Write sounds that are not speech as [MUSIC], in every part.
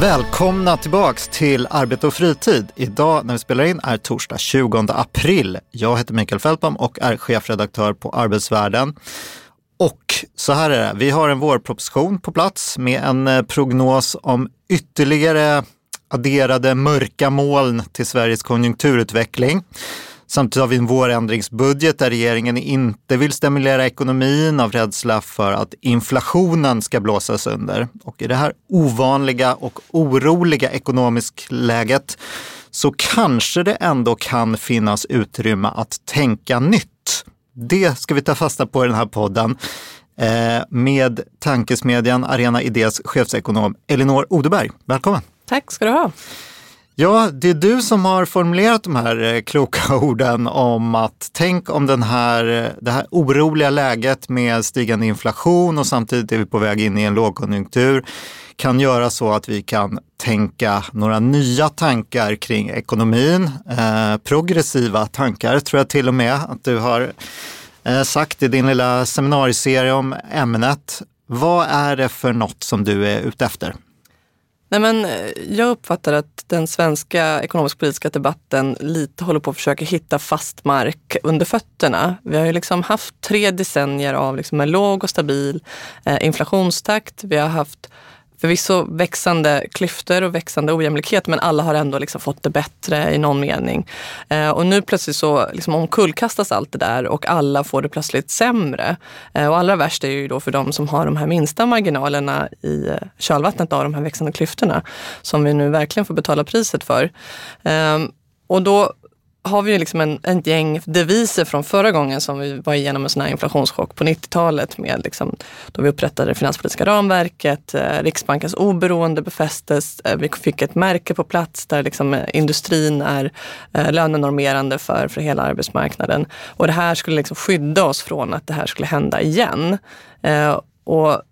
Välkomna tillbaks till Arbete och fritid. Idag när vi spelar in är torsdag 20 april. Jag heter Mikael Fältbom och är chefredaktör på Arbetsvärlden. Och så här är det, vi har en vårproposition på plats med en eh, prognos om ytterligare adderade mörka moln till Sveriges konjunkturutveckling. Samtidigt har vi en vårändringsbudget där regeringen inte vill stimulera ekonomin av rädsla för att inflationen ska blåsas under. Och i det här ovanliga och oroliga ekonomiska läget så kanske det ändå kan finnas utrymme att tänka nytt. Det ska vi ta fasta på i den här podden eh, med tankesmedjan Arena Idés chefsekonom Elinor Odeberg. Välkommen! Tack ska du ha! Ja, det är du som har formulerat de här eh, kloka [LAUGHS] orden om att tänk om den här, eh, det här oroliga läget med stigande inflation och samtidigt är vi på väg in i en lågkonjunktur kan göra så att vi kan tänka några nya tankar kring ekonomin. Eh, progressiva tankar tror jag till och med att du har eh, sagt i din lilla seminarieserie om ämnet. Vad är det för något som du är ute efter? Nej, men eh, jag uppfattar att den svenska ekonomisk-politiska debatten lite håller på att försöka hitta fast mark under fötterna. Vi har ju liksom haft tre decennier av liksom en låg och stabil eh, inflationstakt. Vi har haft förvisso växande klyftor och växande ojämlikhet men alla har ändå liksom fått det bättre i någon mening. Eh, och nu plötsligt så liksom omkullkastas allt det där och alla får det plötsligt sämre. Eh, och allra värst är ju då för de som har de här minsta marginalerna i eh, kölvattnet av de här växande klyftorna som vi nu verkligen får betala priset för. Eh, och då har vi ju liksom en, en gäng deviser från förra gången som vi var igenom en sån här inflationschock på 90-talet med liksom, då vi upprättade det finanspolitiska ramverket, eh, Riksbankens oberoende befästes, eh, vi fick ett märke på plats där liksom, eh, industrin är eh, lönenormerande för, för hela arbetsmarknaden. Och det här skulle liksom skydda oss från att det här skulle hända igen. Eh, och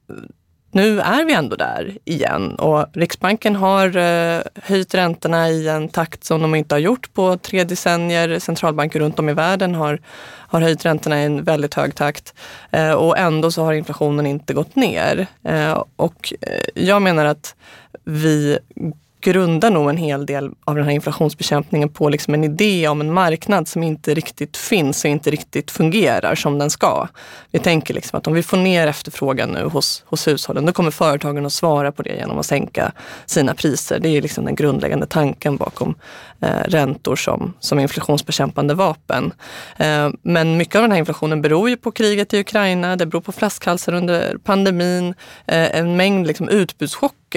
nu är vi ändå där igen och Riksbanken har eh, höjt räntorna i en takt som de inte har gjort på tre decennier. Centralbanker runt om i världen har, har höjt räntorna i en väldigt hög takt eh, och ändå så har inflationen inte gått ner. Eh, och jag menar att vi grundar nog en hel del av den här inflationsbekämpningen på liksom en idé om en marknad som inte riktigt finns och inte riktigt fungerar som den ska. Vi tänker liksom att om vi får ner efterfrågan nu hos, hos hushållen, då kommer företagen att svara på det genom att sänka sina priser. Det är liksom den grundläggande tanken bakom eh, räntor som, som inflationsbekämpande vapen. Eh, men mycket av den här inflationen beror ju på kriget i Ukraina, det beror på flaskhalsar under pandemin, eh, en mängd liksom utbudschocker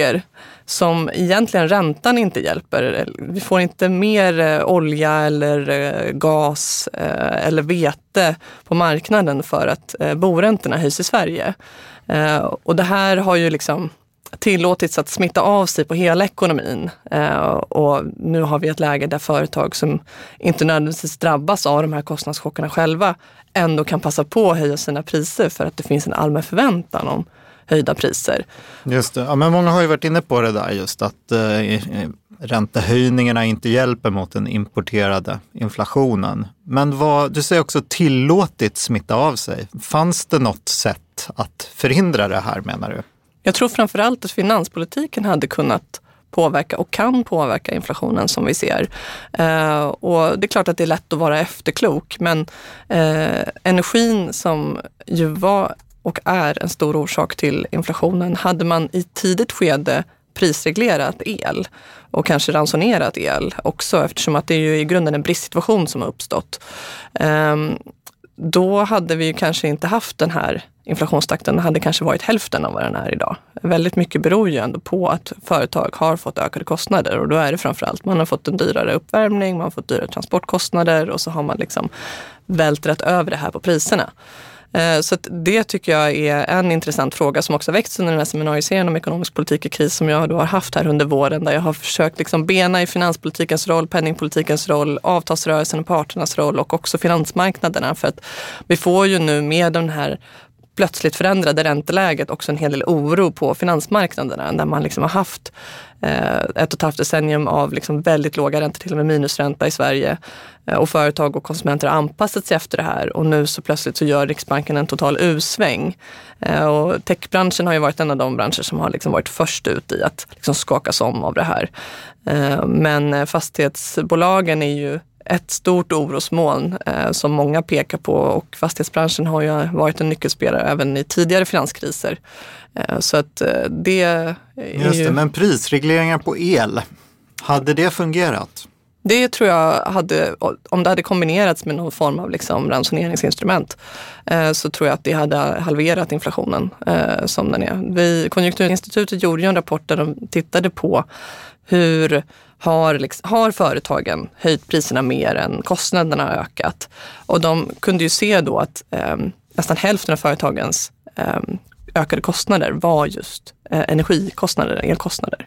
som egentligen räntan inte hjälper. Vi får inte mer eh, olja eller eh, gas eh, eller vete på marknaden för att boräntorna höjs i Sverige. Och det här har ju liksom tillåtits att smitta av sig på hela ekonomin. och nu har vi ett läge där företag som inte nödvändigtvis drabbas av de här kostnadschockerna själva ändå kan passa på att höja sina priser för att det finns en allmän förväntan om höjda priser. Just det. Ja, men många har ju varit inne på det där just att eh, räntehöjningarna inte hjälper mot den importerade inflationen. Men vad, du säger också tillåtit smitta av sig. Fanns det något sätt att förhindra det här menar du? Jag tror framförallt att finanspolitiken hade kunnat påverka och kan påverka inflationen som vi ser. Eh, och det är klart att det är lätt att vara efterklok, men eh, energin som ju var och är en stor orsak till inflationen. Hade man i tidigt skede prisreglerat el och kanske ransonerat el också eftersom att det är ju i grunden en bristsituation som har uppstått. Ehm, då hade vi kanske inte haft den här inflationstakten, den hade kanske varit hälften av vad den är idag. Väldigt mycket beror ju ändå på att företag har fått ökade kostnader och då är det framförallt man har fått en dyrare uppvärmning, man har fått dyrare transportkostnader och så har man liksom vältrat över det här på priserna. Eh, så så det tycker jag är en intressant fråga som också växt under den här seminarieserien om ekonomisk politik i kris som jag då har haft här under våren där jag har försökt liksom bena i finanspolitikens roll, penningpolitikens roll, avtalsrörelsen och parternas roll och också finansmarknaderna. För att vi får ju nu med den här plötsligt förändrade ränteläget också en hel del oro på finansmarknaderna där man liksom har haft eh, ett och ett halvt decennium av liksom väldigt låga räntor, till och med minusränta i Sverige. Eh, och företag och konsumenter har anpassat sig efter det här och nu så plötsligt så gör Riksbanken en total U-sväng. Eh, och techbranschen har ju varit en av de branscher som har liksom varit först ut i att liksom skakas om av det här. Men fastighetsbolagen är ju ett stort orosmoln eh, som många pekar på och fastighetsbranschen har ju varit en nyckelspelare även i tidigare finanskriser. Eh, så att eh, det är Just det, ju... men prisregleringar på el, hade det fungerat? Det tror jag hade, om det hade kombinerats med någon form av liksom ransoneringsinstrument, eh, så tror jag att det hade halverat inflationen eh, som den är. Vi, Konjunkturinstitutet gjorde ju en rapport där de tittade på hur har, liksom, har företagen höjt priserna mer än kostnaderna har ökat? Och de kunde ju se då att eh, nästan hälften av företagens eh, ökade kostnader var just eh, energikostnader, elkostnader.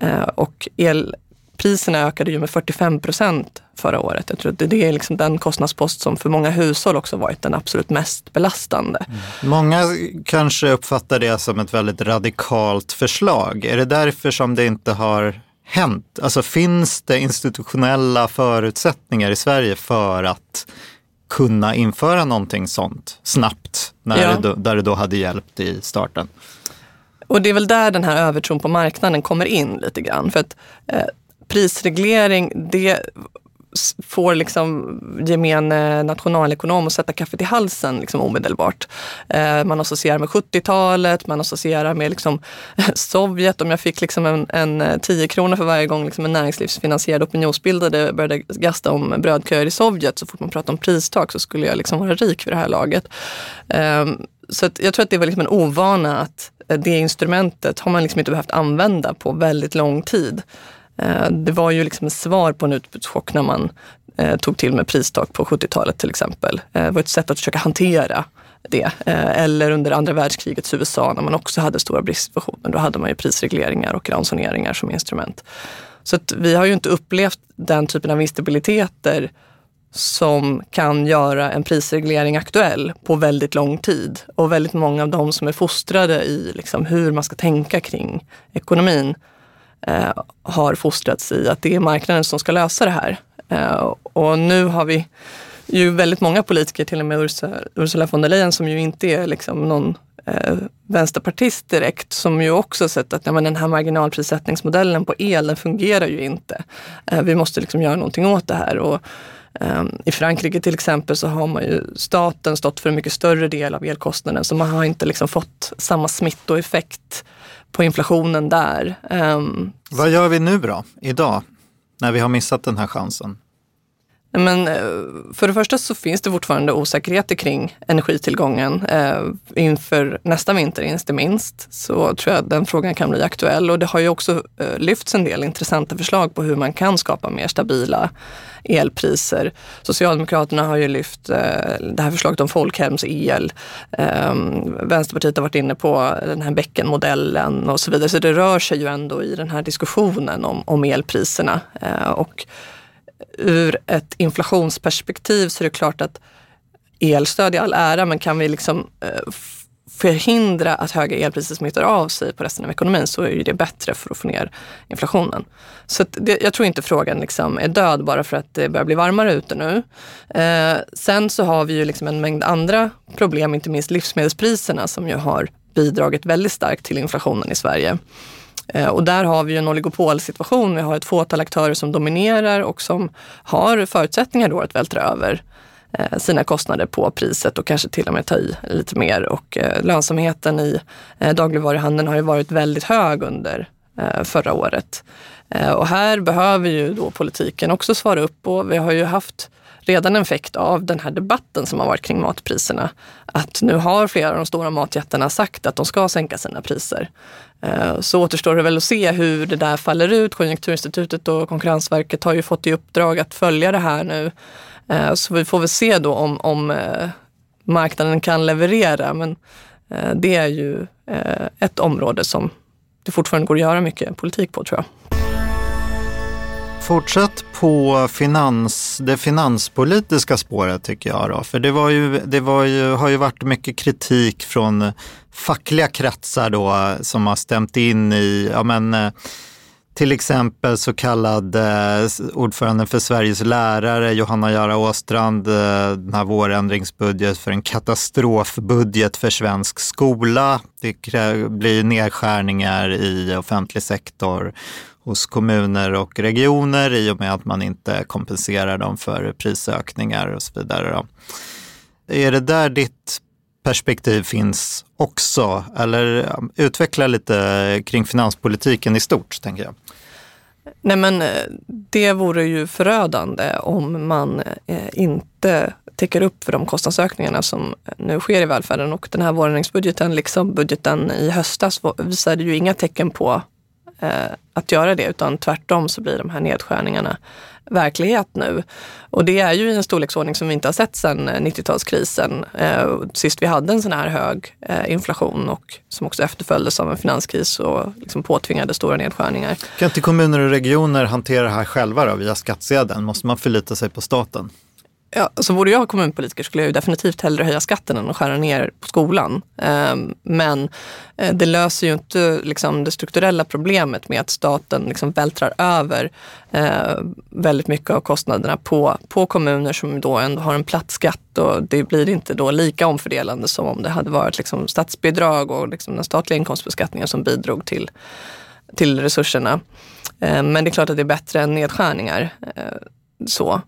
Eh, och elpriserna ökade ju med 45 procent förra året. Jag tror att det är liksom den kostnadspost som för många hushåll också varit den absolut mest belastande. Mm. Många kanske uppfattar det som ett väldigt radikalt förslag. Är det därför som det inte har hänt? Alltså finns det institutionella förutsättningar i Sverige för att kunna införa någonting sånt snabbt när ja. det då, där det då hade hjälpt i starten? Och det är väl där den här övertron på marknaden kommer in lite grann. För att eh, prisreglering, det får liksom gemene nationalekonom att sätta kaffet i halsen liksom omedelbart. Eh, man associerar med 70-talet, man associerar med liksom [LAUGHS] Sovjet. Om jag fick liksom en, en 10 kronor för varje gång liksom en näringslivsfinansierad opinionsbildare började gasta om brödköer i Sovjet, så fort man pratade om pristak så skulle jag liksom vara rik vid det här laget. Ehm, så jag tror att det var liksom en ovana att eh, det instrumentet har man liksom inte behövt använda på väldigt lång tid. Eh, det var ju liksom ett svar på en utbudschock när man eh, tog till med pristak på 70-talet till exempel. Eh, det var ett sätt att försöka hantera det. Eller under andra världskrigets USA när man också hade stora bristsituationer. Då hade man ju prisregleringar och ransoneringar som instrument. Så att vi har ju inte upplevt den typen av instabiliteter som kan göra en prisreglering aktuell på väldigt lång tid. Och väldigt många av de som är fostrade i liksom hur man ska tänka kring ekonomin eh, har fostrats i att det är marknaden som ska lösa det här. Eh, och nu har vi ju väldigt många politiker, till och med Ursula von der Leyen som ju inte är liksom någon eh, vänsterpartist direkt, som ju också sett att ja, men den här marginalprissättningsmodellen på el, den fungerar ju inte. Eh, vi måste liksom göra någonting åt det här. Och, eh, I Frankrike till exempel så har man ju staten stått för en mycket större del av elkostnaden så man har inte liksom fått samma smittoeffekt på inflationen där. Um, Vad gör vi nu då, idag, när vi har missat den här chansen? Men eh, för det första så finns det fortfarande osäkerheter kring energitillgången. Eh, inför nästa vinter, inte minst, så tror jag att den frågan kan bli aktuell. Och det har ju också eh, lyfts en del intressanta förslag på hur man kan skapa mer stabila elpriser. Socialdemokraterna har ju lyft det här förslaget om folkhemsel. Ehm, Vänsterpartiet har varit inne på den här bäckenmodellen och så vidare. Så det rör sig ju ändå i den här diskussionen om, om elpriserna. Och ur ett inflationsperspektiv så är det klart att elstöd i all ära, men kan vi liksom eh, förhindra att höga elpriser smittar av sig på resten av ekonomin så är ju det bättre för att få ner inflationen. Så det, jag tror inte frågan liksom är död bara för att det börjar bli varmare ute nu. Eh, sen så har vi ju liksom en mängd andra problem, inte minst livsmedelspriserna som ju har bidragit väldigt starkt till inflationen i Sverige. Eh, och där har vi ju en oligopolsituation. Vi har ett fåtal aktörer som dominerar och som har förutsättningar då att vältra över eh, sina kostnader på priset och kanske till och med ta i lite mer. Och eh, lönsamheten i dagligvaruhandeln har ju varit väldigt hög under förra året. Och här behöver ju då politiken också svara upp och vi har ju haft redan en effekt av den här debatten som har varit kring matpriserna. Att nu har flera av de stora matjättarna sagt att de ska sänka sina priser. Eh, så återstår det väl att se hur det där faller ut. Konjunkturinstitutet och Konkurrensverket har ju fått i uppdrag att följa det här nu. Eh, så vi får väl se då om, om eh, marknaden kan leverera. Men det är ju ett område som det fortfarande går att göra mycket politik på tror jag. Fortsätt på finans, det finanspolitiska spåret tycker jag. Då. För det, var ju, det var ju, har ju varit mycket kritik från fackliga kretsar då som har stämt in i, ja men eh, till exempel så kallad eh, ordföranden för Sveriges lärare, Johanna Jara Åstrand, eh, den här vårändringsbudget för en katastrofbudget för svensk skola. Det blir nedskärningar i offentlig sektor hos kommuner och regioner i och med att man inte kompenserar dem för prisökningar och så vidare. Då. Är det där ditt perspektiv finns också? Eller um, utveckla lite kring finanspolitiken i stort, tänker jag. Nej men eh, det vore ju förödande om man eh, inte täcker upp för de kostnadsökningarna som nu sker i välfärden. Och den här vårändringsbudgeten, liksom budgeten i höstas, visade ju inga tecken på Eh, att göra det, utan tvärtom så blir de här nedskärningarna verklighet nu. Och det är ju i en storleksordning som vi inte har sett sedan eh, 90-talskrisen. Eh, sist vi hade en sån här hög eh, inflation och som också efterföljdes av en finanskris och liksom påtvingade stora nedskärningar. Kan inte kommuner och regioner hantera det här själva då, via skattsedeln? Måste man förlita sig på staten? Ja, alltså, så vore jag kommunpolitiker skulle jag ju definitivt hellre höja skatten än att skära ner på skolan. Ehm, men eh, det löser ju inte liksom, det strukturella problemet med att staten liksom vältrar över eh, väldigt mycket av kostnaderna på, på kommuner som då ändå har en platt skatt och det blir inte då lika omfördelande som om det hade varit liksom, statsbidrag och liksom, den statliga inkomstbeskattningen som bidrog till, till resurserna. Ehm, men det är klart att det är bättre än nedskärningar. Eh, så.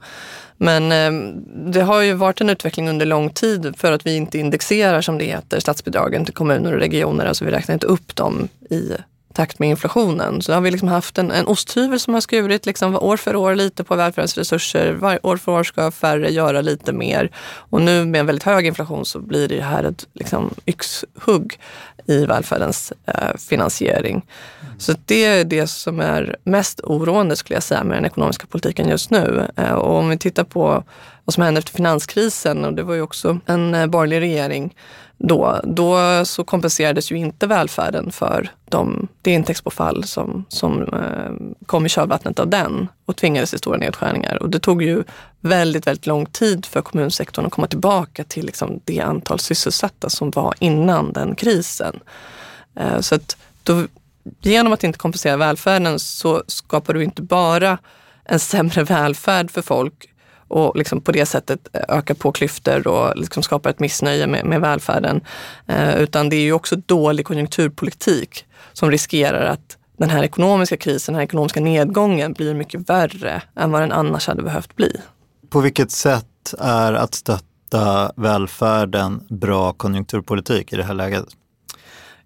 Men eh, det har ju varit en utveckling under lång tid för att vi inte indexerar, som det heter, statsbidragen till kommuner och regioner. Alltså vi räknar inte upp dem i takt med inflationen. Så har vi liksom haft en, en osthyvel som har skurit liksom år för år lite på välfärdens resurser. Var, år för år ska färre göra lite mer. Och nu med en väldigt hög inflation så blir det här ett liksom, yxhugg i välfärdens eh, finansiering. Så det är det som är mest oroande skulle jag säga med den ekonomiska politiken just nu. Eh, och om vi tittar på vad som hände efter finanskrisen och det var ju också en eh, borgerlig regering då, då så kompenserades ju inte välfärden för de, det intäktsbortfall som, som eh, kom i kölvattnet av den och tvingades till stora nedskärningar. Och det tog ju väldigt, väldigt lång tid för kommunsektorn att komma tillbaka till liksom det antal sysselsatta som var innan den krisen. Eh, så att då, genom att inte kompensera välfärden så skapar du inte bara en sämre välfärd för folk och liksom på det sättet eh, ökar på klyftor och liksom skapar ett missnöje med, med välfärden. Eh, utan det är ju också dålig konjunkturpolitik som riskerar att den här ekonomiska krisen, den här ekonomiska nedgången blir mycket värre än vad den annars hade behövt bli. På vilket sätt är att stötta välfärden bra konjunkturpolitik i det här läget?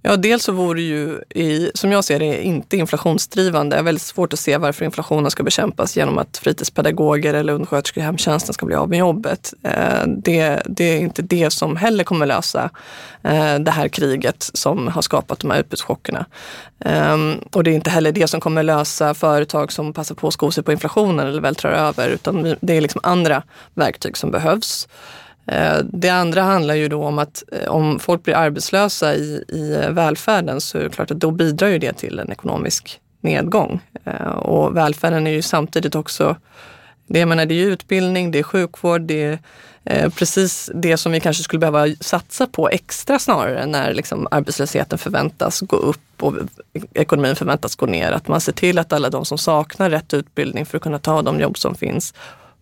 Ja, dels så vore det ju, i, som jag ser det, inte inflationsdrivande. Det är väldigt svårt att se varför inflationen ska bekämpas genom att fritidspedagoger eller undersköterskor i hemtjänsten ska bli av med jobbet. Eh, det, det är inte det som heller kommer lösa eh, det här kriget som har skapat de här utbudschockerna. Ehm, och det är inte heller det som kommer lösa företag som passar på att sko sig på inflationen eller vältrar över, utan det är liksom andra verktyg som behövs. Eh, det andra handlar ju då om att eh, om folk blir arbetslösa i, i välfärden så är det klart att då bidrar ju det till en ekonomisk nedgång. Eh, och välfärden är ju samtidigt också, det, jag menar, det är utbildning, det är sjukvård, det är precis det som vi kanske skulle behöva satsa på extra snarare när liksom arbetslösheten förväntas gå upp och ekonomin förväntas gå ner. Att man ser till att alla de som saknar rätt utbildning för att kunna ta de jobb som finns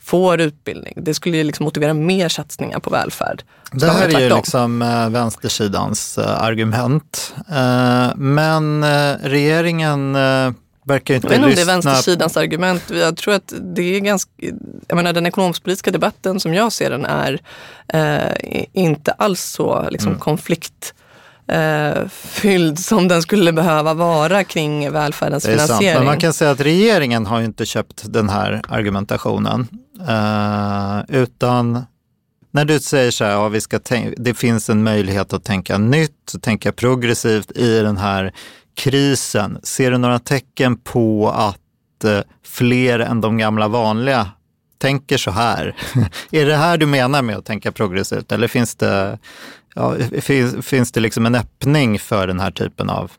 får utbildning. Det skulle ju liksom motivera mer satsningar på välfärd. Det här är ju liksom äh, vänstersidans äh, argument. Äh, men regeringen verkar inte jag vet inte om det är vänstersidans argument. Jag tror att det är ganska, jag menar den ekonomisk-politiska debatten som jag ser den är inte alls så liksom, mm. konflikt eh, fylld som den skulle behöva vara kring välfärdens det är finansiering. Sant. Men man kan säga att regeringen har ju inte köpt den här argumentationen. Eh, utan när du säger så här, ja, vi ska det finns en möjlighet att tänka nytt, tänka progressivt i den här krisen. Ser du några tecken på att eh, fler än de gamla vanliga tänker så här. [LAUGHS] är det här du menar med att tänka progressivt eller finns det, ja, finns, finns det liksom en öppning för den här typen av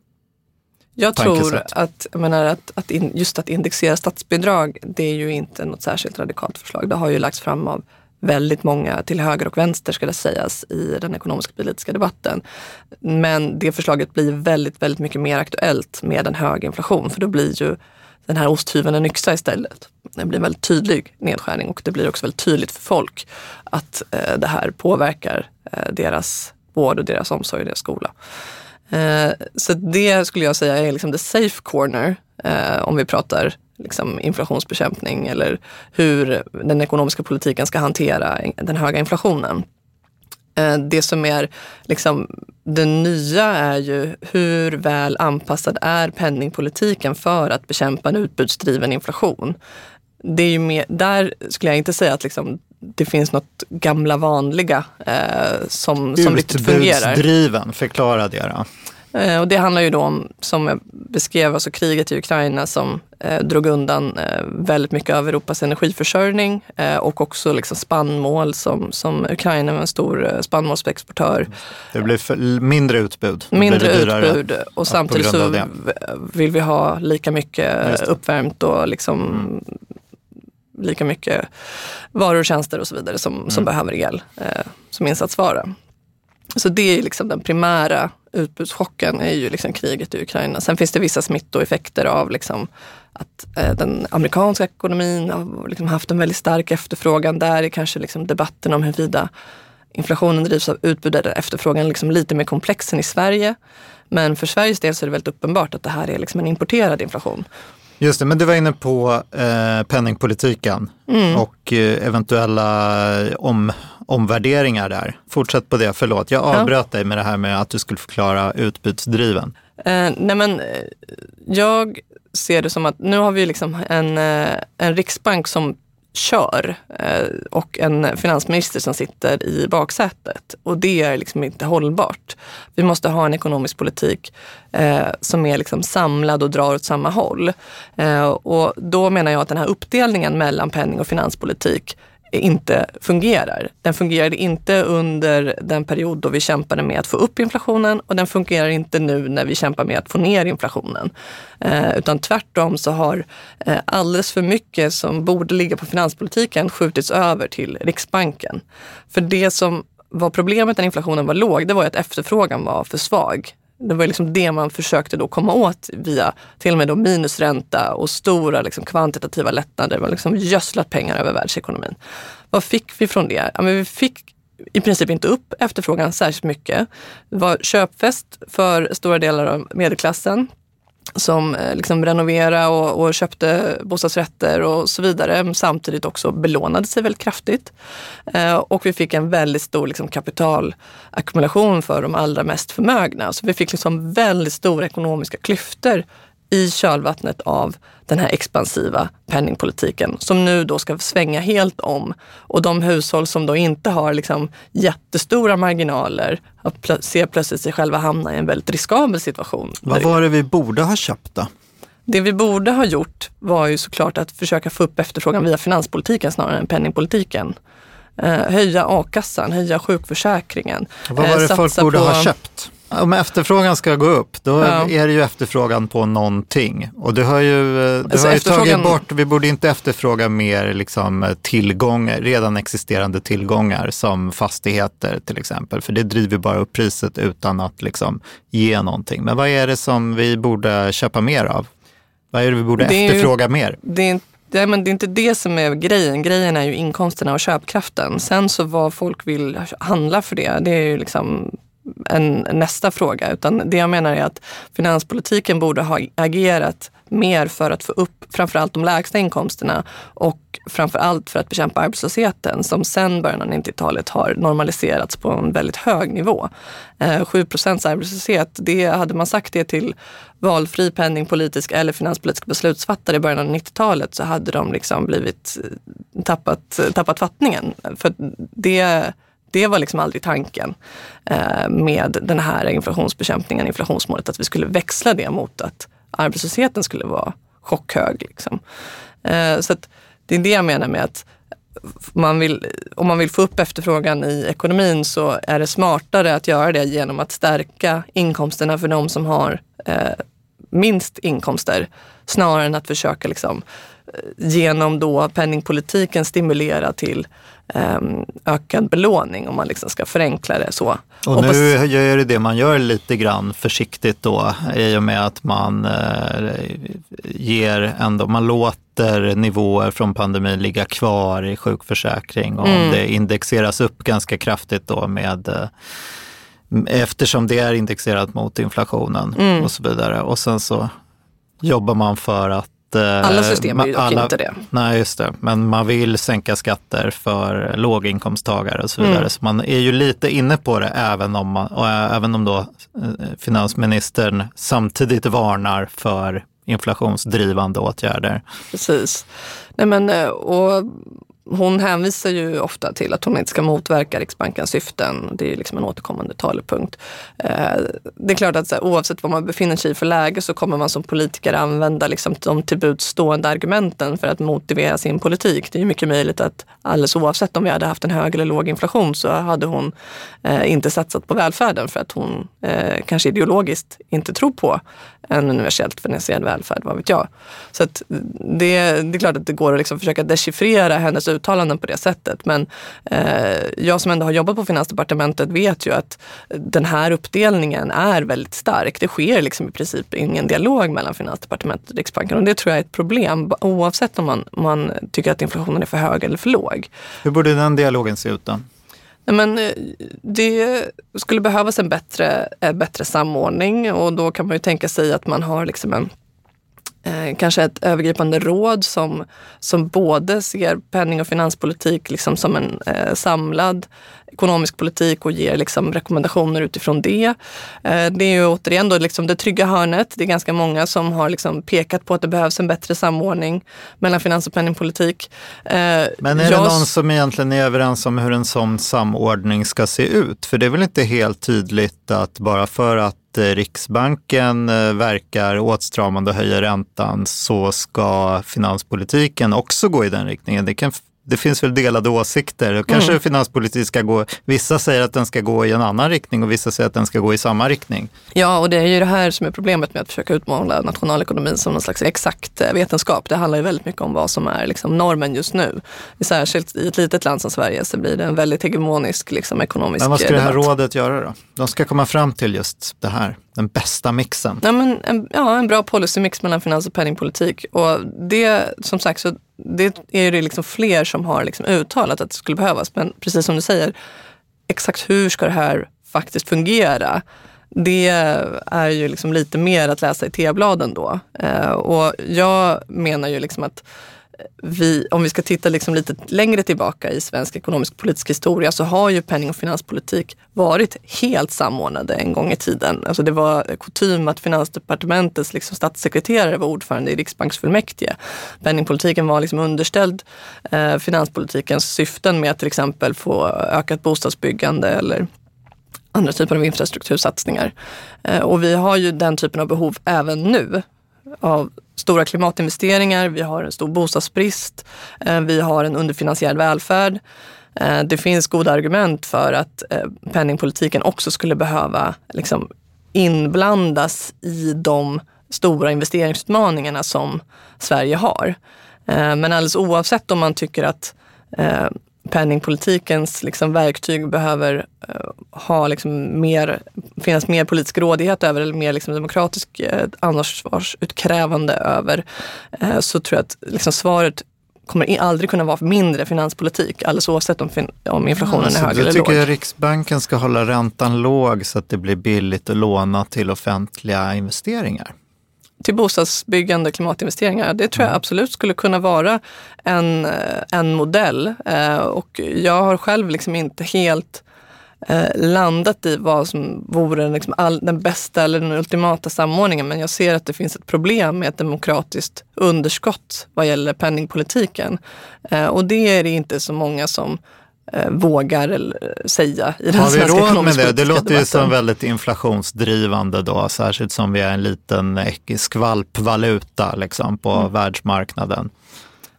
jag tror att, jag menar att, att in, just att indexera statsbidrag, det är ju inte något särskilt radikalt förslag. Det har ju lagts fram av väldigt många till höger och vänster ska det sägas i den ekonomiska politiska debatten. Men det förslaget blir väldigt, väldigt mycket mer aktuellt med en hög inflation för då blir ju den här osthyveln en yxa istället. Det blir en väldigt tydlig nedskärning och det blir också väldigt tydligt för folk att eh, det här påverkar Eh, deras vård och deras omsorg och deras skola. Eh, så det skulle jag säga är liksom the safe corner eh, om vi pratar liksom inflationsbekämpning eller hur den ekonomiska politiken ska hantera den höga inflationen. Det som är liksom, det nya är ju hur väl anpassad är penningpolitiken för att bekämpa en utbudsdriven inflation. Det är ju mer, där skulle jag inte säga att liksom, det finns något gamla vanliga eh, som, som riktigt fungerar. Utbudsdriven, förklara det då. Eh, och det handlar ju då om, som jag beskrev, alltså kriget i Ukraina som eh, drog undan eh, väldigt mycket av Europas energiförsörjning eh, och också liksom spannmål som, som Ukraina var en stor eh, spannmålsexportör. Det blir för, mindre utbud. Mindre utbud och samtidigt så vill vi ha lika mycket det. uppvärmt och liksom lika mycket varor och tjänster och så vidare som, som behöver el eh, som insatsvara. Så det är liksom den primära utbudschocken är ju liksom kriget i Ukraina. Sen finns det vissa smittoeffekter av liksom att eh, den amerikanska ekonomin har liksom haft en väldigt stark efterfrågan. Där är kanske liksom debatten om huruvida inflationen drivs av utbud eller efterfrågan liksom lite mer komplex än i Sverige. Men för Sveriges del så är det väldigt uppenbart att det här är liksom en importerad inflation. Just det, men du var inne på eh, penningpolitiken Mm. och eh, eventuella om, omvärderingar där. Fortsätt på det, förlåt. Jag avbröt dig med det här med att du skulle förklara utbudsdriven. Eh, nej men, eh, jag ser det som att nu har vi liksom en, eh, en riksbank som kör eh, och en finansminister som sitter i baksätet. Och det är liksom inte hållbart. Vi måste ha en ekonomisk politik eh, som är liksom samlad och drar åt samma håll. Eh, och då menar jag att den här uppdelningen mellan penning och finanspolitik inte fungerar. Den fungerade inte under den period då vi kämpade med att få upp inflationen och den fungerar inte nu när vi kämpar med att få ner inflationen. Eh, utan tvärtom så har eh, alldeles för mycket som borde ligga på finanspolitiken skjutits över till Riksbanken. För det som var problemet när inflationen var låg, det var ju att efterfrågan var för svag. Det var liksom det man försökte då komma åt via till och med då minusränta och stora liksom kvantitativa lättnader. Man liksom gödslat pengar över världsekonomin. Vad fick vi från det? Ja, men vi fick i princip inte upp efterfrågan särskilt mycket. Det var köpfest för stora delar av medelklassen som eh, liksom renoverade och, och köpte bostadsrätter och så vidare. Samtidigt också belånade sig väldigt kraftigt. Eh, och vi fick en väldigt stor liksom, kapitalackumulation för de allra mest förmögna. Så vi fick liksom väldigt stora ekonomiska klyftor i kölvattnet av den här expansiva penningpolitiken som nu då ska svänga helt om. Och de hushåll som då inte har liksom jättestora marginaler plö- ser plötsligt sig själva hamna i en väldigt riskabel situation. Vad var det vi borde ha köpt då? Det vi borde ha gjort var ju såklart att försöka få upp efterfrågan via finanspolitiken snarare än penningpolitiken. Eh, höja a-kassan, höja sjukförsäkringen. Vad eh, var det folk satsa borde på- ha köpt? Om efterfrågan ska gå upp, då Ja. är det ju efterfrågan på någonting. Och du har ju, du Alltså har ju efterfrågan- tagit bort, vi borde inte efterfråga mer liksom, tillgångar, redan existerande tillgångar som fastigheter till exempel. För det driver bara upp priset utan att liksom, ge någonting. Men vad är det som vi borde köpa mer av? Vad är det vi borde Det är ju- efterfråga mer? Det är, nej, men det är inte det som är grejen. Grejen är ju inkomsterna och köpkraften. Sen så vad folk vill handla för det, det är ju liksom en nästa fråga. Utan det jag menar är att finanspolitiken borde ha agerat mer för att få upp framförallt de lägsta inkomsterna och framförallt för att bekämpa arbetslösheten som sen början av 90-talet har normaliserats på en väldigt hög nivå. Eh, 7 procents arbetslöshet, det hade man sagt det till valfri penningpolitisk eller finanspolitisk beslutsfattare i början av 90-talet så hade de liksom blivit eh, tappat, eh, tappat fattningen. För det det var liksom aldrig tanken eh, med den här inflationsbekämpningen, inflationsmålet, att vi skulle växla det mot att arbetslösheten skulle vara chockhög. Liksom. Eh, så att det är det jag menar med att man vill, om man vill få upp efterfrågan i ekonomin så är det smartare att göra det genom att stärka inkomsterna för de som har eh, minst inkomster snarare än att försöka liksom, eh, genom då penningpolitiken stimulera till ökad belåning om man liksom ska förenkla det så. Och, och nu gör det det man gör lite grann försiktigt då i och med att man eh, ger ändå, man låter nivåer från pandemin ligga kvar i sjukförsäkring och mm. det indexeras upp ganska kraftigt då med eh, eftersom det är indexerat mot inflationen mm. och så vidare. Och sen så jobbar man för att alla system är ju dock alla, inte det. Nej, just det. Men man vill sänka skatter för låginkomsttagare och så vidare. Mm. Så man är ju lite inne på det även om, man, och även om då eh, finansministern samtidigt varnar för inflationsdrivande åtgärder. Precis. Nej, men, eh, och hon hänvisar ju ofta till att hon inte ska motverka Riksbankens syften. Det är liksom en återkommande talepunkt. Eh, det är klart att här, oavsett vad man befinner sig i för läge så kommer man som politiker använda liksom de tillbudstående argumenten för att motivera sin politik. Det är mycket möjligt att alldeles oavsett om vi hade haft en hög eller låg inflation så hade hon eh, inte satsat på välfärden för att hon eh, kanske ideologiskt inte tror på en universellt finansierad välfärd, vad vet jag. Så det, det, är klart att det går att liksom försöka dechiffrera hennes uttalanden på det sättet. Men eh, jag som ändå har jobbat på Finansdepartementet vet ju att den här uppdelningen är väldigt stark. Det sker liksom i princip ingen dialog mellan Finansdepartementet och Riksbanken och det tror jag är ett problem oavsett om man, man tycker att inflationen är för hög eller för låg. Hur borde den dialogen se ut då? Men eh, det skulle behövas en bättre, bättre samordning och då kan man ju tänka sig att man har liksom en eh, kanske ett övergripande råd som, som både ser penning och finanspolitik liksom som en eh, samlad ekonomisk politik och ger liksom rekommendationer utifrån det. Eh, det är ju återigen då liksom det trygga hörnet. Det är ganska många som har liksom pekat på att det behövs en bättre samordning mellan finans och penningpolitik. Eh, Men är det någon som egentligen är överens om hur en sån samordning ska se ut? För det är väl inte helt tydligt att bara för att Eh, Riksbanken eh, verkar åtstramande och höjer räntan så ska finanspolitiken också gå i den riktningen. Det kan det finns väl delade åsikter. Och kanske mm. finanspolitik ska gå, vissa säger att den ska gå i en annan riktning och vissa säger att den ska gå i samma riktning. Ja, och det är ju det här som är problemet med att försöka utmåla nationalekonomin som någon slags exakt eh, vetenskap. Det handlar ju väldigt mycket om vad som är liksom normen just nu. Särskilt i ett litet land som Sverige så blir det en väldigt hegemonisk liksom, ekonomisk Men vad ska det här debatt. rådet göra då? De ska komma fram till just det här, den bästa mixen. Ja, men en, ja, en bra policymix mellan finans och penningpolitik. Och det, som sagt, så det är det liksom fler som har liksom uttalat att det skulle behövas. Men precis som du säger, exakt hur ska det här faktiskt fungera? Det är ju liksom lite mer att läsa i T-bladen då. Eh, och jag menar ju liksom att vi, om vi ska titta liksom lite längre tillbaka i svensk ekonomisk politisk historia så har ju penning och finanspolitik varit helt samordnade en gång i tiden. Alltså det var kutym att Finansdepartementets liksom statssekreterare var ordförande i Riksbanksfullmäktige. Penningpolitiken var liksom underställd eh, finanspolitikens syften med att till exempel få ökat bostadsbyggande eller andra typer av infrastruktursatsningar. Eh, och vi har ju den typen av behov även nu av stora klimatinvesteringar, vi har en stor bostadsbrist, eh, vi har en underfinansierad välfärd. Eh, det finns goda argument för att eh, penningpolitiken också skulle behöva liksom inblandas i de stora investeringsutmaningarna som Sverige har. Men alldeles oavsett om man tycker att penningpolitikens liksom verktyg behöver uh, ha liksom mer, finnas mer politisk rådighet över eller mer liksom demokratisk uh, ansvarsutkrävande över uh, så tror jag att liksom svaret kommer aldrig kunna vara mindre finanspolitik alldeles oavsett om, om inflationen alltså, är hög eller låg. Du tycker att Riksbanken ska hålla räntan låg så att det blir billigt att låna till offentliga investeringar? Till bostadsbyggande och klimatinvesteringar. Det tror jag mm. absolut skulle kunna vara en, eh, en modell. Eh, och jag har själv liksom inte helt eh, landat i vad som vore liksom all, den bästa eller den ultimata samordningen. Men jag ser att det finns ett problem med ett demokratiskt underskott vad gäller penningpolitiken. och det är det inte så många som vågar säga i den Har vi råd med det? Det låter debatten. ju som väldigt inflationsdrivande då, särskilt som vi är en liten skvalpvaluta liksom, på mm. världsmarknaden.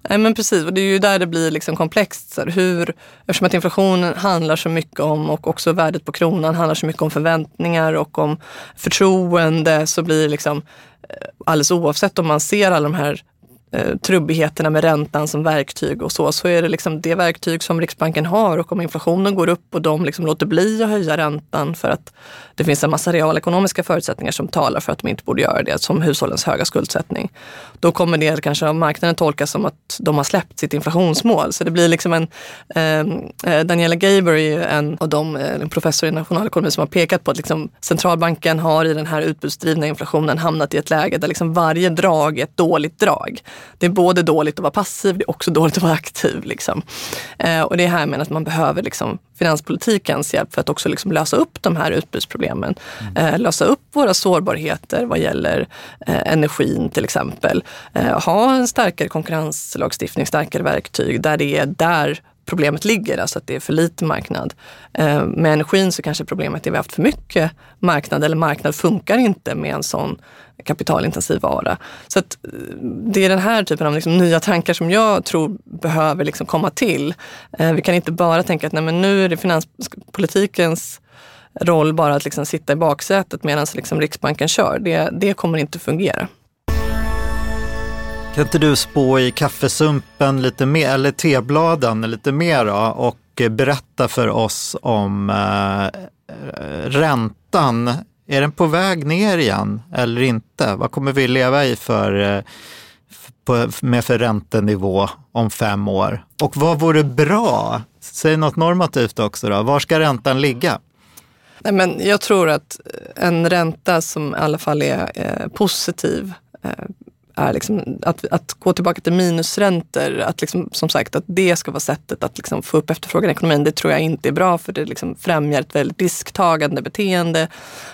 Nej, men precis, och det är ju där det blir liksom komplext. Så här, hur, eftersom att inflationen handlar så mycket om, och också värdet på kronan handlar så mycket om förväntningar och om förtroende, så blir det liksom eh, alldeles oavsett om man ser alla de här eh, trubbigheterna med räntan som verktyg och så, så är det liksom det verktyg som Riksbanken har och om inflationen går upp och de liksom låter bli att höja räntan för att det finns en massa realekonomiska förutsättningar som talar för att de inte borde göra det, som hushållens höga skuldsättning. Då kommer det kanske av marknaden tolkas som att de har släppt sitt inflationsmål. Så det blir liksom en... Eh, eh Daniela Gaber är en av de eh, professor i nationalekonomi som har pekat på att liksom, centralbanken har i den här utbudsdrivna inflationen hamnat i ett läge där liksom varje drag är ett dåligt drag. Det är både dåligt att vara passiv, det är också dåligt att vara aktiv. Liksom. Eh, och det är här med att man behöver liksom, finanspolitikens hjälp för att också liksom lösa upp de här utbudsproblemen. Mm. Eh, lösa upp våra sårbarheter vad gäller eh, energin till exempel. Eh, ha en starkare konkurrenslagstiftning, starkare verktyg där det är där problemet ligger, alltså att det är för lite marknad. Eh, med energin så kanske problemet är att vi har haft för mycket marknad eller marknad funkar inte med en sån kapitalintensiv vara. Så att eh, det är den här typen av liksom nya tankar som jag tror behöver liksom komma till. Eh, vi kan inte bara tänka att nej, men nu är det finanspolitikens roll bara att liksom sitta i baksätet medan liksom Riksbanken kör. Det, det kommer inte fungera. Kan inte du spå i kaffesumpen lite mer, eller tebladen lite mer då, och berätta för oss om eh, räntan. Är den på väg ner igen eller inte? Vad kommer vi leva i för, eh, på, med för räntenivå om fem år? Och vad vore bra? Säg något normativt också då. Var ska räntan ligga? Nej, men jag tror att en ränta som i alla fall är eh, positiv eh, är liksom att, att gå tillbaka till minusräntor, att liksom, som sagt att det ska vara sättet att liksom få upp efterfrågan i ekonomin, det tror jag inte är bra för det liksom främjar ett väldigt risktagande beteende.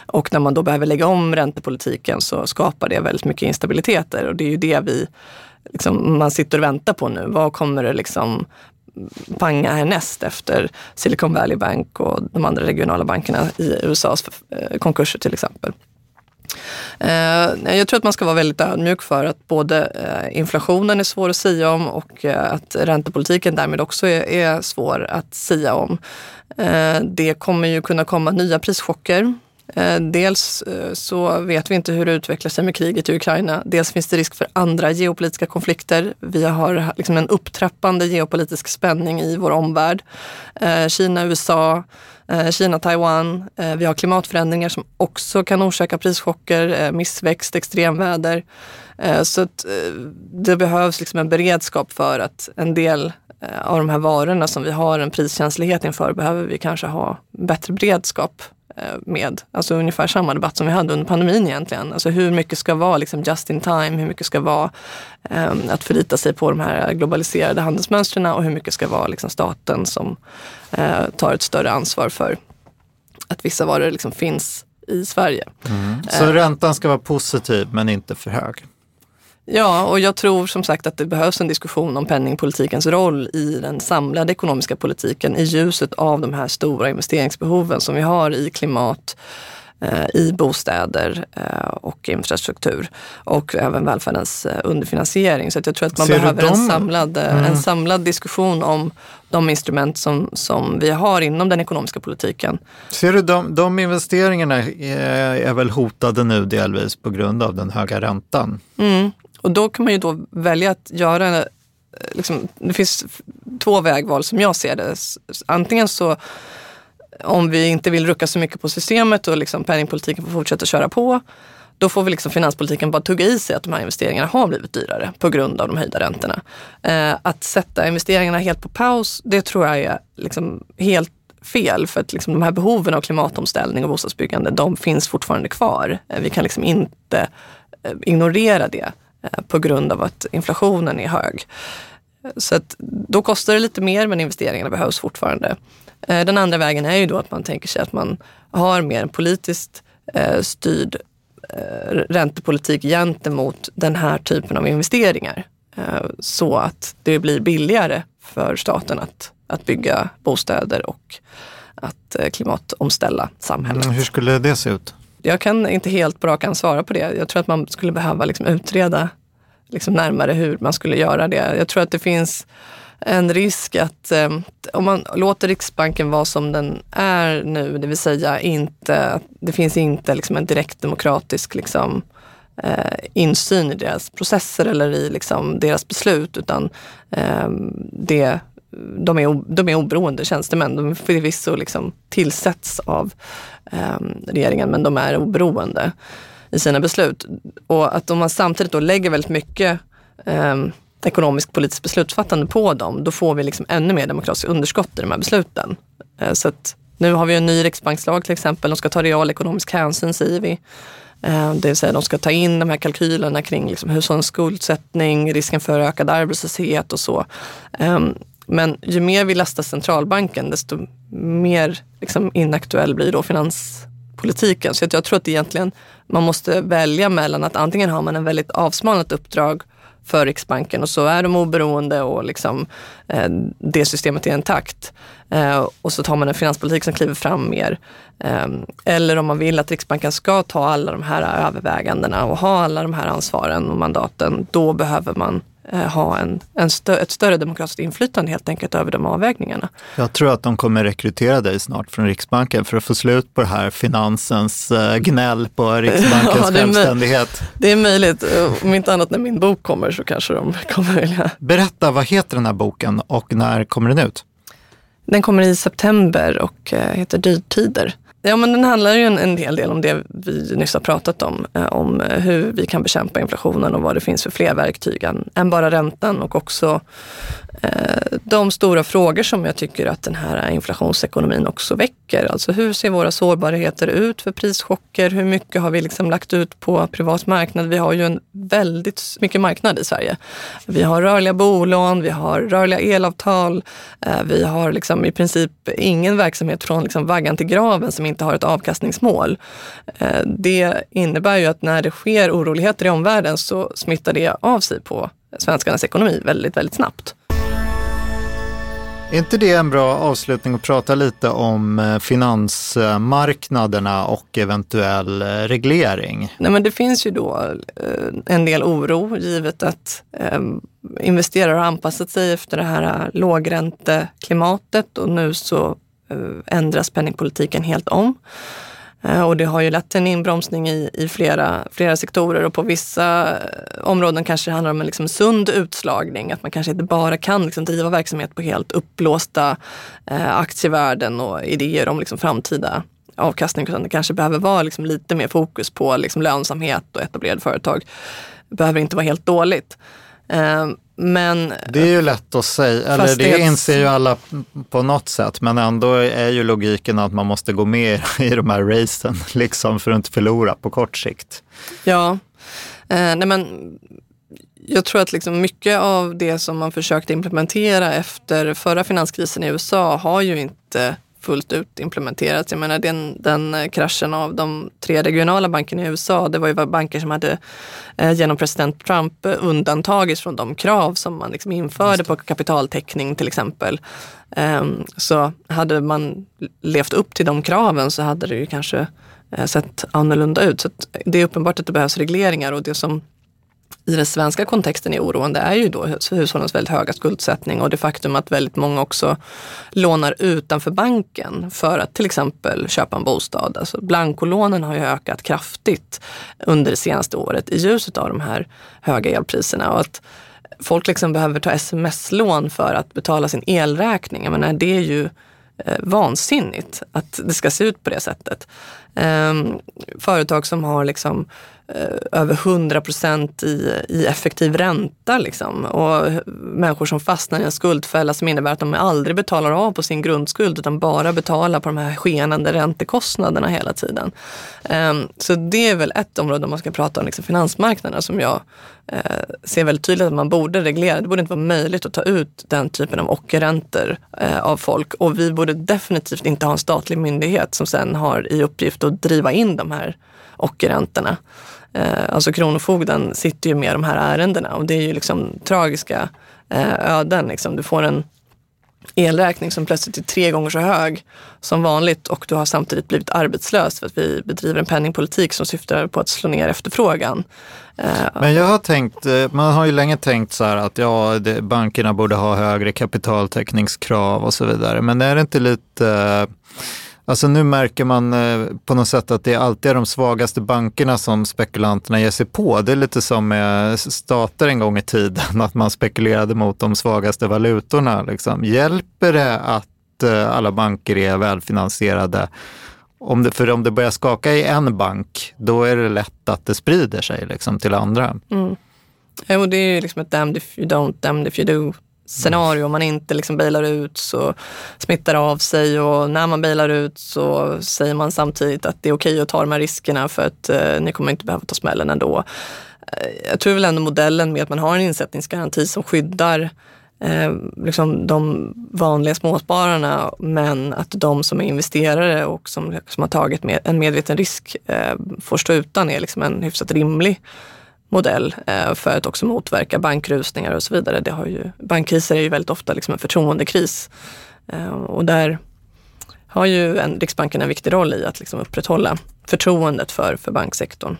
Och när man då behöver lägga om räntepolitiken så skapar det väldigt mycket instabiliteter och det är ju det vi liksom, man sitter och väntar på nu. Vad kommer det liksom panga härnäst efter Silicon Valley Bank och de andra regionala bankerna i USAs eh, konkurser till exempel. Eh, jag tror att man ska vara väldigt ödmjuk för att både eh, inflationen är svår att säga om och eh, att räntepolitiken därmed också är svår att säga om. Eh, det kommer ju kunna komma nya prischocker. Eh, dels eh, så vet vi inte hur det utvecklar sig med kriget i Ukraina. Dels finns det risk för andra geopolitiska konflikter. Vi har liksom en upptrappande geopolitisk spänning i vår omvärld. Eh, Kina, USA, Kina, Taiwan. Vi har klimatförändringar som också kan orsaka prischocker, missväxt, extremväder. Så att det behövs liksom en beredskap för att en del av de här varorna som vi har en priskänslighet inför behöver vi kanske ha bättre beredskap med. Alltså ungefär samma debatt som vi hade under pandemin egentligen. Alltså hur mycket ska vara liksom just in time, hur mycket ska vara um, att förlita sig på de här globaliserade handelsmönstren och hur mycket ska vara liksom staten som uh, tar ett större ansvar för att vissa varor liksom finns i Sverige. Mm. Så uh, räntan ska vara positiv men inte för hög? Ja, och jag tror som sagt att det behövs en diskussion om penningpolitikens roll i den samlade ekonomiska politiken i ljuset av de här stora investeringsbehoven som vi har i klimat, eh, i bostäder eh, och infrastruktur och även välfärdens eh, underfinansiering. Så jag tror att man Ser behöver en samlad, mm. en samlad diskussion om de instrument som, som vi har inom den ekonomiska politiken. Ser du, de, de investeringarna är, är väl hotade nu delvis på grund av den höga räntan? Mm. Och då kan man ju då välja att göra, eh, liksom, det finns två vägval som jag ser det. Antingen så om vi inte vill rucka så mycket på systemet och liksom penningpolitiken får fortsätta köra på, då får vi liksom finanspolitiken bara tugga i sig att de här investeringarna har blivit dyrare på grund av de höjda räntorna. Eh, att sätta investeringarna helt på paus, det tror jag är liksom helt fel. För att liksom de här behoven av klimatomställning och bostadsbyggande, de finns fortfarande kvar. Eh, vi kan liksom inte eh, ignorera det på grund av att inflationen är hög. Så att då kostar det lite mer men investeringarna behövs fortfarande. Eh, den andra vägen är ju då att man tänker sig att man har mer en politiskt eh, styrd räntepolitik gentemot den här typen av investeringar. Så att det blir billigare för staten att, att bygga bostäder och att klimatomställa samhället. Mm, hur skulle det se ut? Jag kan inte helt på rak svara på det. Jag tror att man skulle behöva liksom utreda liksom närmare hur man skulle göra det. Jag tror att det finns en risk att eh, om man låter Riksbanken vara som den är nu, det vill säga inte, det finns inte liksom en direkt demokratisk liksom, eh, insyn i deras processer eller i liksom, deras beslut, utan eh, det, de, är, de är oberoende tjänstemän. De förvisso liksom tillsätts av eh, regeringen, men de är oberoende i sina beslut. Och att om man samtidigt då lägger väldigt mycket eh, ekonomiskt politiskt beslutsfattande på dem, då får vi liksom ännu mer demokratiskt underskott i de här besluten. Eh, så att nu har vi en ny riksbankslag till exempel. De ska ta realekonomisk hänsyn säger vi. Eh, det vill säga de ska ta in de här kalkylerna kring liksom hushållens skuldsättning, risken för ökad arbetslöshet och så. Ehm, men ju mer vi lastar centralbanken, desto mer liksom inaktuell blir då finanspolitiken. Så jag tror att egentligen man måste välja mellan att antingen har man en väldigt avsmalnat uppdrag för Riksbanken och så är de oberoende och liksom, eh, det systemet är intakt. Eh, och så tar man en finanspolitik som kliver fram mer. Eh, eller om man vill att Riksbanken ska ta alla de här övervägandena och ha alla de här ansvaren och mandaten, då behöver man ha en, en stö ett större demokratiskt inflytande helt enkelt över de avvägningarna. Jag tror att de kommer rekrytera dig snart från Riksbanken för att få slut på det här finansens eh, gnäll på Riksbankens [LAUGHS] ja, det självständighet. Det är möjligt. Om inte annat när min bok kommer så kanske de [LAUGHS] kommer vilja. Berätta, vad heter den här boken och när kommer den ut? Den kommer i september och eh, heter Dyrtider. Ja, men den handlar ju en, en hel del om det vi nyss har pratat om. Eh, om eh, hur vi kan bekämpa inflationen och vad det finns för fler verktyg än, än bara räntan och också Eh, de stora frågor som jag tycker att den här inflationsekonomin också väcker. Alltså hur ser våra sårbarheter ut för prischocker? Hur mycket har vi liksom lagt ut på privat marknad? Vi har ju en väldigt mycket marknad i Sverige. Vi har rörliga bolån, vi har rörliga elavtal, eh, vi har liksom i princip ingen verksamhet från liksom vaggan till graven som inte har ett avkastningsmål. Eh, det innebär ju att när det sker oroligheter i omvärlden så smittar det av sig på svenskarnas ekonomi väldigt, väldigt snabbt. Är inte det en bra avslutning att prata lite om eh, finansmarknaderna och eventuell eh, reglering? Nej, men det finns ju då eh, en del oro givet att investerare har anpassat sig efter det här lågränteklimatet och nu så ändras penningpolitiken helt om. Eh, och det har ju lett till en inbromsning i, i flera, flera sektorer och på vissa eh, områden kanske det handlar om en liksom sund utslagning. Att man kanske inte bara kan liksom driva verksamhet på helt uppblåsta eh, aktievärden och idéer om liksom framtida avkastning. Utan det kanske behöver vara liksom lite mer fokus på liksom lönsamhet och etablerade företag. Det behöver inte vara helt dåligt. Eh, men, det är ju lätt att säga, eller det inser ju alla på något sätt, men ändå är ju logiken att man måste gå med [LAUGHS] i de här racen liksom, för att inte förlora på kort sikt. Ja, eh, nej men jag tror att liksom mycket av det som man försökte implementera efter förra finanskrisen i USA har ju inte fullt ut implementerats. Jag menar den, den kraschen av de tre regionala bankerna i USA, det var ju banker som hade eh, genom president Trump undantagits från de krav som man liksom införde på kapitaltäckning till exempel. Um, så hade man levt upp till de kraven så hade det ju kanske eh, sett annorlunda ut. Så det är uppenbart att det behövs regleringar och det som i den svenska kontexten är oroande är ju då hushållens väldigt höga skuldsättning och det faktum att väldigt många också lånar utanför banken för att till exempel köpa en bostad. Alltså blankolånen har ju ökat kraftigt under det senaste året i ljuset av de här höga elpriserna. Och att folk liksom behöver ta sms-lån för att betala sin elräkning. Jag menar, det är ju eh, vansinnigt att det ska se ut på det sättet. Ehm, företag som har liksom Eh, över 100 procent i, i effektiv ränta. Liksom. Och människor som fastnar i en skuldfälla som innebär att de aldrig betalar av på sin grundskuld utan bara betalar på de här skenande räntekostnaderna hela tiden. Ehm, så det är väl ett område om man ska prata om liksom finansmarknaderna som jag eh, ser väldigt tydligt att man borde reglera. Det borde inte vara möjligt att ta ut den typen av ockerräntor eh, av folk och vi borde definitivt inte ha en statlig myndighet som sen har i uppgift att driva in de här ockerräntorna. Eh, alltså Kronofogden sitter ju med de här ärendena och det är ju liksom tragiska eh, öden. Liksom. Du får en elräkning som plötsligt är tre gånger så hög som vanligt och du har samtidigt blivit arbetslös för att vi bedriver en penningpolitik som syftar på att slå ner efterfrågan. Eh, Men jag har tänkt, man har ju länge tänkt så här att ja, det, bankerna borde ha högre kapitaltäckningskrav och så vidare. Men är det inte lite Alltså nu märker man eh, på något sätt att det alltid är de svagaste bankerna som spekulanterna ger sig på. Det är lite som med stater en gång i tiden, [LAUGHS] att man spekulerade mot de svagaste valutorna. Liksom. Hjälper det att eh, alla banker är välfinansierade? Om det, för om det börjar skaka i en bank, då är det lätt att det sprider sig liksom, till andra. Mm. Och det är liksom ett damned if you don't, damned if you do scenario. Om man inte liksom bailar ut så smittar det av sig och när man bailar ut så säger man samtidigt att det är okej okay att ta de här riskerna för att eh, ni kommer inte behöva ta smällen ändå. Eh, jag tror väl ändå modellen med att man har en insättningsgaranti som skyddar eh, liksom de vanliga småspararna men att de som är investerare och som, som har tagit med, en medveten risk eh, får stå utan är liksom en hyfsat rimlig modell eh, för att också motverka bankrusningar och så vidare. Det har ju, bankkriser är ju väldigt ofta liksom en förtroendekris eh, och där har ju en, Riksbanken en viktig roll i att liksom upprätthålla förtroendet för, för banksektorn.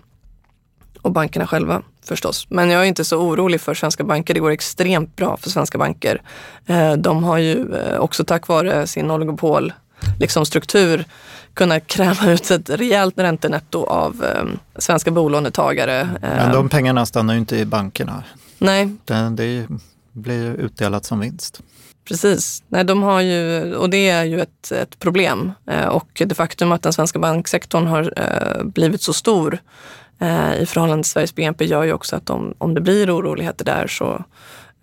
Och bankerna själva förstås. Men jag är inte så orolig för svenska banker. Det går extremt bra för svenska banker. Eh, de har ju också tack vare sin oligopol liksom struktur kunna kräma ut ett rejält räntenetto av eh, svenska bolånetagare. Men de pengarna stannar ju inte i bankerna. Nej. Det, det blir utdelat som vinst. Precis. Nej, de har ju, och det är ju ett, ett problem. Eh, och det faktum att den svenska banksektorn har eh, blivit så stor eh, i förhållande till Sveriges BNP gör ju också att de, om det blir oroligheter där så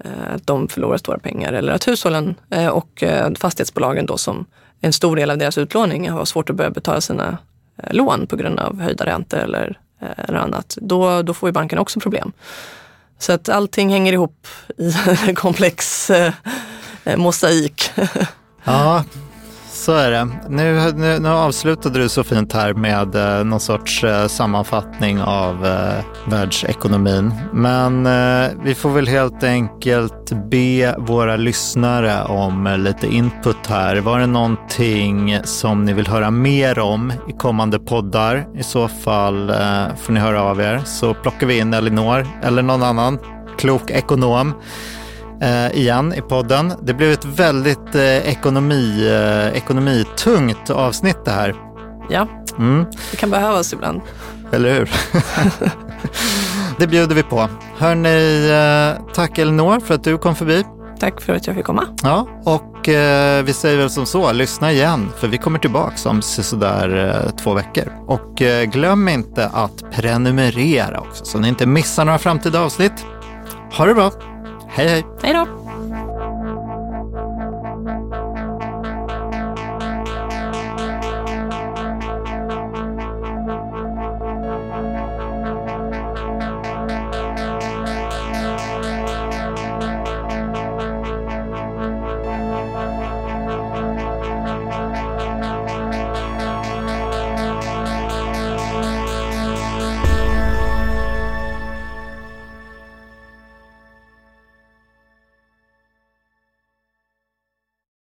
eh, att de förlorar stora pengar eller att hushållen eh, och fastighetsbolagen då som en stor del av deras utlåning har svårt att börja betala sina eh, lån på grund av höjda räntor eller, eh, eller annat, då, då får ju banken också problem. Så att allting hänger ihop i [LAUGHS] en komplex eh, eh mosaik. [LAUGHS] Ja, så är det. Nu, nu, nu, avslutade du så fint här med eh, någon sorts eh, sammanfattning av eh, världsekonomin. Men eh, vi får väl helt enkelt be våra lyssnare om eh, lite input här. Var det någonting som ni vill höra mer om i kommande poddar? I så fall eh, får ni höra av er så plockar vi in Elinor eller någon annan klok ekonom eh, igen i podden. Det blev ett väldigt eh, ekonomi, eh, ekonomitungt avsnitt det här. Ja, mm. det kan behövas ibland. Eller hur? [LAUGHS] det bjuder vi på. Hörni, eh, tack Elinor för att du kom förbi. Tack för att jag fick komma. Ja, och eh, vi säger väl som så, lyssna igen, för vi kommer tillbaka om sådär eh, två veckor. Och eh, glöm inte att prenumerera också, så ni inte missar några framtida avsnitt. Ha det bra! Hej hej! Hej då!